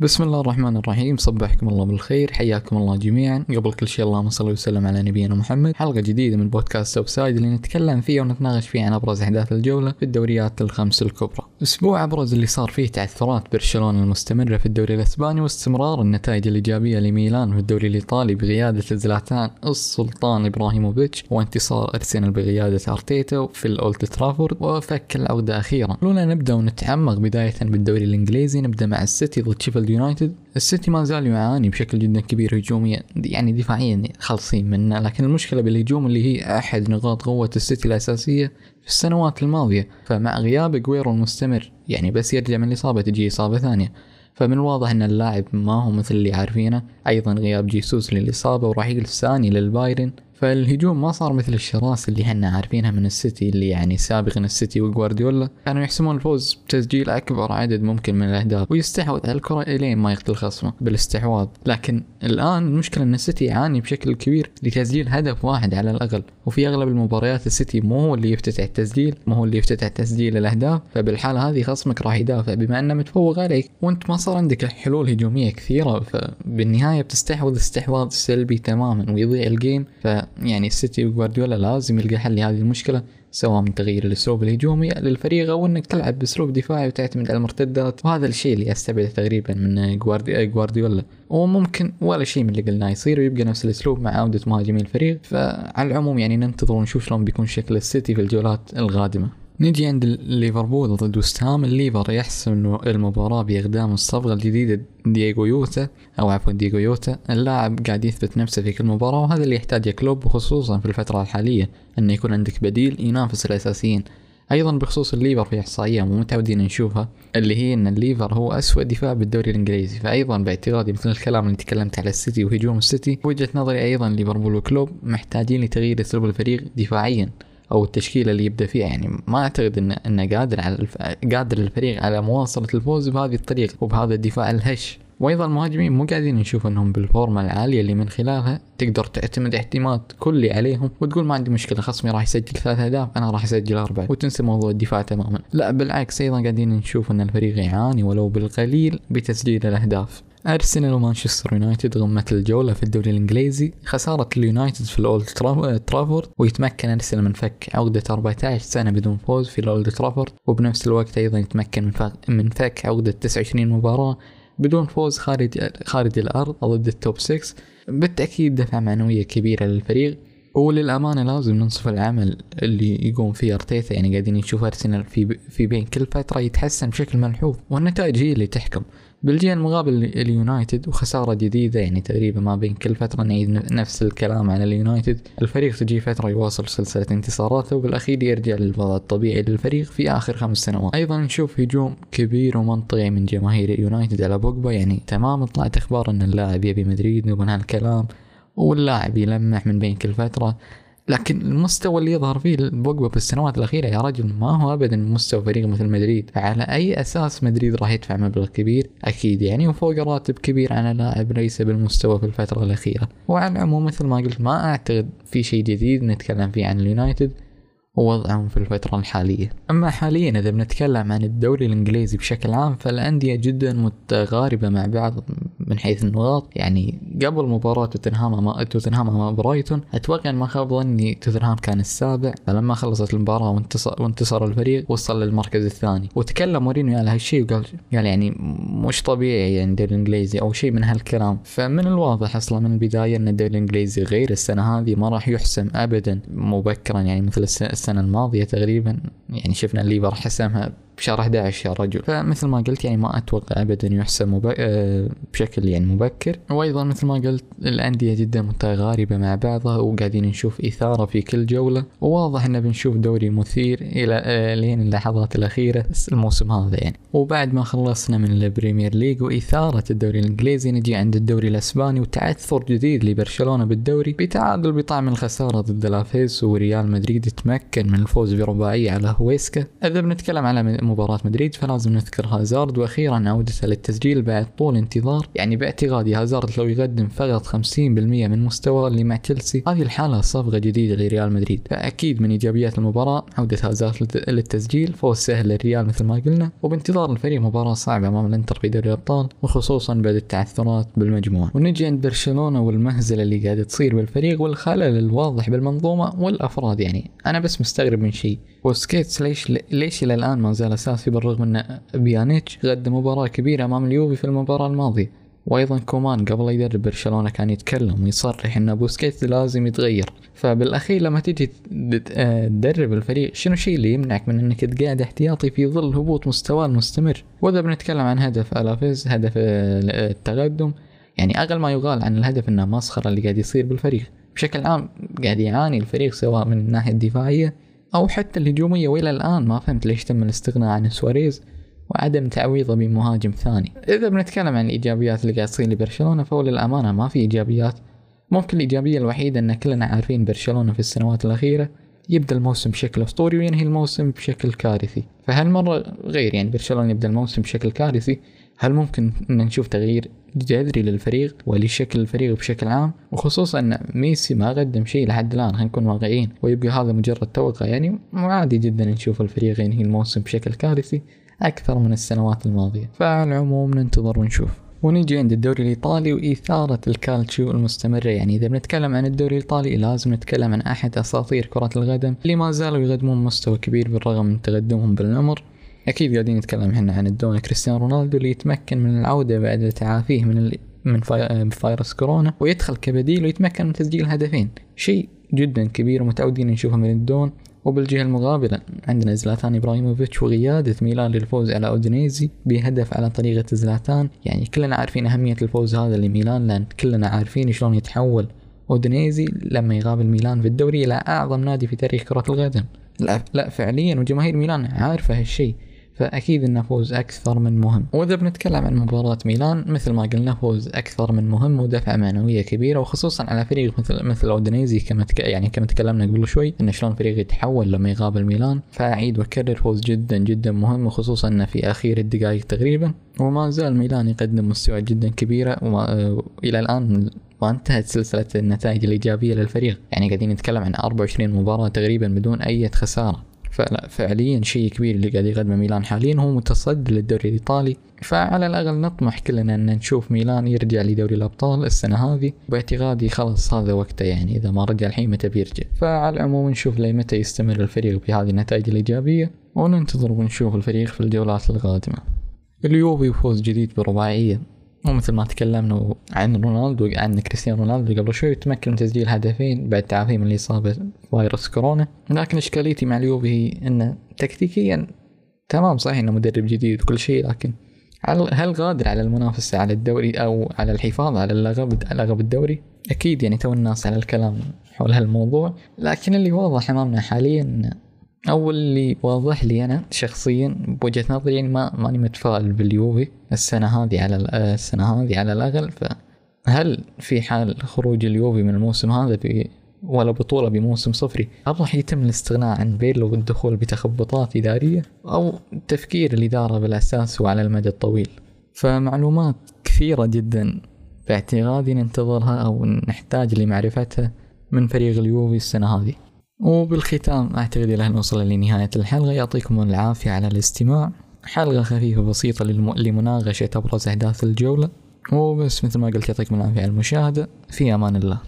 بسم الله الرحمن الرحيم صبحكم الله بالخير حياكم الله جميعا. قبل كل شيء اللهم صل وسلم على نبينا محمد. حلقة جديدة من بودكاست Offside اللي نتكلم فيها ونتناقش فيه عن أبرز أحداث الجولة في الدوريات الخمس الكبرى. أسبوع أبرز اللي صار فيه تعثرات برشلونة المستمرة في الدوري الأسباني واستمرار النتائج الإيجابية لميلان في الدوري الإيطالي بقيادة زلاتان السلطان إبراهيموفيتش وانتصار أرسنال بقيادة أرتيتا في الأولد ترافورد وفك العودة أخيرا. خلونا نبدأ ونتعمق بداية بالدوري الإنجليزي نبدأ مع السيتي ضد يونايتد. السيتي ما زال يعاني بشكل جدا كبير هجوميا يعني دفاعيا خالصين منه. لكن المشكلة بالهجوم اللي هي أحد نقاط قوة السيتي الأساسية في السنوات الماضية. فمع غياب أجويرو المستمر يعني بس يرجع من الإصابة تجي إصابة ثانية. فمن الواضح أن اللاعب ما هو مثل اللي عارفينه. أيضا غياب جيسوس للإصابة ورحيل ساني للبايرن. فالهجوم ما صار مثل الشراسة اللي إحنا عارفينها من السيتي اللي يعني سابقا السيتي وجوارديولا كانوا يحسمون الفوز بتسجيل أكبر عدد ممكن من الأهداف. ويستحوذ على الكرة إلين ما يقتل خصمه بالاستحواذ. لكن الآن المشكلة أن السيتي يعاني بشكل كبير لتسجيل هدف واحد على الأقل. وفي أغلب المباريات السيتي مو هو اللي يفتتح التسجيل مو هو اللي يفتتح تسجيل الأهداف. فبالحالة هذه خصمك راح يدافع. بما أنه متفوق عليك وأنت ما صار عندك حلول هجومية كثيرة فبالنهاية بتستحوذ استحواذ سلبي تماما ويضيع ال game. ف يعني السيتي وجوارديولا لازم يلقى حل لهذه المشكلة سواء من تغيير الأسلوب الهجومي للفريق أو إنك تلعب بأسلوب دفاعي وتعتمد على المرتدات. وهذا الشيء اللي أستبعده تقريبا من جوارديولا. وممكن ولا شيء من اللي قلناه يصير ويبقى نفس الأسلوب مع عودة مهاجمي الفريق. فعلى العموم يعني ننتظر ونشوف شلون بيكون شكل السيتي في الجولات القادمة نجي عند ليفربول ضد وست هام. الليفر يحسم المباراة بأقدام الصفقة الجديدة دييغو يوتا أو عفوا دييغو يوتا. اللاعب قاعد يثبت نفسه في كل مباراة وهذا اللي يحتاجه كلوب وخصوصا في الفترة الحالية أنه يكون عندك بديل ينافس الأساسيين. أيضا بخصوص الليفر في إحصائية مو متعودين نشوفها اللي هي إن الليفر هو اسوء دفاع بالدوري الإنجليزي. فايضا باعتقادي مثل الكلام اللي تكلمت على السيتي وهجوم السيتي وجهة نظري أيضا ليفربول وكلوب محتاجين لتغيير أسلوب الفريق دفاعيا. أو التشكيلة اللي يبدأ فيها. يعني ما أعتقد انه إنه قادر على الف... قادر الفريق على مواصلة الفوز بهذه الطريقة وبهذا الدفاع الهش. وأيضا المهاجمين مو قاعدين نشوف إنهم بالفورمة العالية اللي من خلالها تقدر تعتمد اعتماد كلي عليهم وتقول ما عندي مشكلة خصمي راح يسجل ثلاث أهداف أنا راح أسجل أربعة. وتنسى موضوع الدفاع تماما. لا بالعكس أيضا قاعدين نشوف إن الفريق يعاني ولو بالقليل بتسجيل الأهداف. أرسنال ومانشستر يونايتد غمة الجولة في الدوري الإنجليزي. خسارة اليونايتد في الأولد ترافورد. ويتمكن أرسنال من فك عقدة 14 سنة بدون فوز في الأولد ترافورد. وبنفس الوقت أيضا يتمكن من فك, عقدة 29 مباراة بدون فوز خارج خارج الأرض ضد ال top 6 بالتأكيد دفعة معنوية كبيرة للفريق وللأمانة لازم ننصف العمل اللي يقوم فيه أرتيتا. يعني قاعدين نشوف أرسنال في في بين كل فترة يتحسن بشكل ملحوظ والنتائج هي اللي تحكم. بالجهة المقابل اليونايتد وخسارة جديدة يعني تقريبا ما بين كل فترة نعيد نفس الكلام على اليونايتد. الفريق تجي فترة يواصل سلسلة انتصاراته وبالأخير يرجع للوضع الطبيعي للفريق في آخر خمس سنوات. أيضا نشوف هجوم كبير ومنطقي من جماهير اليونايتد على بوجبا يعني تمام طلعت أخبار أن اللاعب يبي مدريد ومن هالكلام واللاعب يلمح من بين كل فترة. لكن المستوى اللي يظهر فيه بوجبا في السنوات الأخيرة يا رجل ما هو أبدا مستوى فريق مثل مدريد. فعلى أي أساس مدريد راح يدفع مبلغ كبير؟ أكيد يعني وفوق راتب كبير على لاعب ليس بالمستوى في الفترة الأخيرة. وعلى العموم مثل ما قلت ما أعتقد في شيء جديد نتكلم فيه عن اليونايتد ووضعهم في الفترة الحالية. أما حاليا إذا بنتكلم عن الدوري الإنجليزي بشكل عام فالأندية جدا متغاربة مع بعض من حيث النقاط. يعني قبل مباراة توتنهام مع توتنهام مع برايتون أتوقع ما خاب ظني توتنهام كان السابع. فلما خلصت المباراة وانتصر, وانتصر الفريق وصل للمركز الثاني. وتكلم مورينيو على هالشيء وقال قال يعني مش طبيعي يعني الدوري الإنجليزي أو شيء من هالكلام. فمن الواضح أصلا من البداية أن الدوري الإنجليزي غير السنة هذه ما راح يحسم أبدا مبكرا يعني مثل السنة الماضية تقريبا. يعني شفنا الليفر حسمها بشهر 11 يا رجل. فمثل ما قلت يعني ما أتوقع ابدا يحسم مب... آه، بشكل يعني مبكر. وأيضا مثل ما قلت الأندية جدا متقاربة مع بعضها وقاعدين نشوف إثارة في كل جولة. وواضح إن بنشوف دوري مثير إلى آه، لين اللحظات الأخيرة الموسم هذا يعني. وبعد ما خلصنا من البريمير ليج وإثارة الدوري الإنجليزي نجي عند الدوري الأسباني وتعثر جديد لبرشلونة بالدوري. بتعادل بطعم الخسارة ضد ألافيس وريال مدريد تمكن من الفوز برباعية على هويسكا. إذا بنتكلم على مباراة مدريد فلازم نذكر هازارد. وأخيرا عودته للتسجيل بعد طول انتظار. يعني باعتقادي هازارد لو يقدم فقط 50% من مستوى اللي مع تشيلسي هذه الحالة صفقة جديدة لريال مدريد. فأكيد من إيجابيات المباراة عودة هازارد للتسجيل. فوز سهل للريال مثل ما قلنا. وبانتظار الفريق مباراة صعبة أمام الإنتر في دوري الأبطال وخصوصا بعد التعثرات بالمجموعة. ونجي عند برشلونة والمهزلة اللي قاعدة تصير بالفريق والخلل الواضح بالمنظومة والأفراد. يعني أنا بس مستغرب من شيء. بوسكيتس ليش ليش إلى الآن ما زال اساسي بالرغم أن بيانيتش قدم مباراة كبيرة أمام اليوفي في المباراة الماضية وأيضا كومان قبل يدرب برشلونة كان يتكلم ويصرح أن بوسكيتس لازم يتغير. فبالأخير لما تجي تدرب الفريق شنو الشيء اللي يمنعك من أنك تقعده احتياطي في ظل هبوط مستواه المستمر؟ وإذا بنتكلم عن هدف ألافيز هدف التقدم يعني أقل ما يقال عن الهدف إنه مسخرة اللي قاعد يصير بالفريق. بشكل عام قاعد يعاني الفريق سواء من الناحية الدفاعية أو حتى الهجوميه وإلى الآن ما فهمت ليش تم الاستغناء عن سواريز وعدم تعويضه بمهاجم ثاني. إذا بنتكلم عن الإيجابيات اللي قاعد تصير لبرشلونة فهو للأمانة ما في إيجابيات. ممكن الإيجابية الوحيدة إن كلنا عارفين برشلونة في السنوات الأخيرة يبدأ الموسم بشكل أسطوري وينهي الموسم بشكل كارثي. فهالمرة غير يعني برشلونة يبدأ الموسم بشكل كارثي هل ممكن ان نشوف تغيير جذري للفريق ولشكل الفريق بشكل عام؟ وخصوصا إن ميسي ما قدم شيء لحد الآن خلينا نكون واقعيين ويبقى هذا مجرد توقع. يعني عادي جدا نشوف الفريق ينهي الموسم بشكل كارثي أكثر من السنوات الماضية. فعلى العموم ننتظر ونشوف. ونيجي عند الدوري الإيطالي وإثارة الكالتشيو المستمرة. يعني إذا بنتكلم عن الدوري الإيطالي لازم نتكلم عن أحد أساطير كرة القدم اللي ما زالوا يقدمون مستوى كبير بالرغم من تقدمهم بالعمر. أكيد قاعدين نتكلم إحنا عن الدون كريستيانو رونالدو اللي يتمكن من العودة بعد تعافيه من. من في... فيروس كورونا ويدخل كبديل ويتمكن من تسجيل هدفين شيء جدا كبير ومتعودين نشوفه من الدون. وبالجهة المقابلة عندنا زلاتان إبراهيموفيتش وقيادة ميلان للفوز على أودينيزي بهدف على طريقة زلاتان. يعني كلنا عارفين أهمية الفوز هذا لميلان لأن كلنا عارفين شلون يتحول أودينيزي لما يقابل ميلان في الدوري إلى أعظم نادي في تاريخ كرة القدم. لا, لا فعليا وجماهير ميلان عارفة هالشيء. فأكيد إنه فوز أكثر من مهم. وإذا بنتكلم عن مباراة ميلان مثل ما قلنا فوز أكثر من مهم ودفعة معنوية كبيرة وخصوصا على فريق مثل مثل أودينيزي كما. يعني كما تكلمنا قبل شوي إن شلون فريق يتحول لما يقابل ميلان. فأعيد وأكرر فوز جدا جدا مهم وخصوصا إنه في أخير الدقائق تقريبا. وما زال ميلان يقدم مستويات جدا كبيرة وما... إلى الآن ما انتهت سلسلة النتائج الإيجابية للفريق. يعني قاعدين نتكلم عن 24 مباراة تقريبا بدون أي خسارة. فلا فعليا شيء كبير اللي قاعد يقدمه ميلان حاليا هو متصدر للدوري الإيطالي. فعلى الأقل نطمح كلنا إن نشوف ميلان يرجع لدوري الأبطال السنة هذه. باعتقادي خلاص هذا وقته يعني إذا ما رجع الحين متى بيرجع؟ فعلى العموم نشوف لي متى يستمر الفريق بهذه النتائج الإيجابية وننتظر ونشوف الفريق في الجولات القادمة. اليوفي فوز جديد برباعية. ومثل ما تكلمنا عن رونالدو عن كريستيانو رونالدو قبل شوي تمكن من تسجيل هدفين بعد تعافيه من الإصابة فيروس كورونا لكن إشكاليتي مع اليوفي هي أنه تكتيكيا تمام صحيح أنه مدرب جديد وكل شيء لكن هل قادر على المنافسة على الدوري أو على الحفاظ على اللقب لقب الدوري؟ أكيد يعني تو الناس على الكلام حول هالموضوع لكن اللي واضح أمامنا حاليا أو اللي واضح لي أنا شخصيا بوجهة نظري يعني ما ماني متفائل باليوفي السنة هذه على السنة هذه على الاقل فهل في حال خروج اليوفي من الموسم هذا ب ولا بطولة بموسم صفري هل راح يتم الاستغناء عن بيرلو والدخول بتخبطات إدارية أو تفكير الإدارة بالأساس وعلى المدى الطويل؟ فمعلومات كثيرة جدا باعتقادي ننتظرها أو نحتاج لمعرفتها من فريق اليوفي السنة هذه. وبالختام أعتقد إلى نوصل لنهاية الحلقة. يعطيكم العافية على الاستماع. حلقة خفيفة بسيطة لمناقشة أبرز أحداث الجولة. وبس مثل ما قلت يعطيكم العافية على المشاهدة. في أمان الله.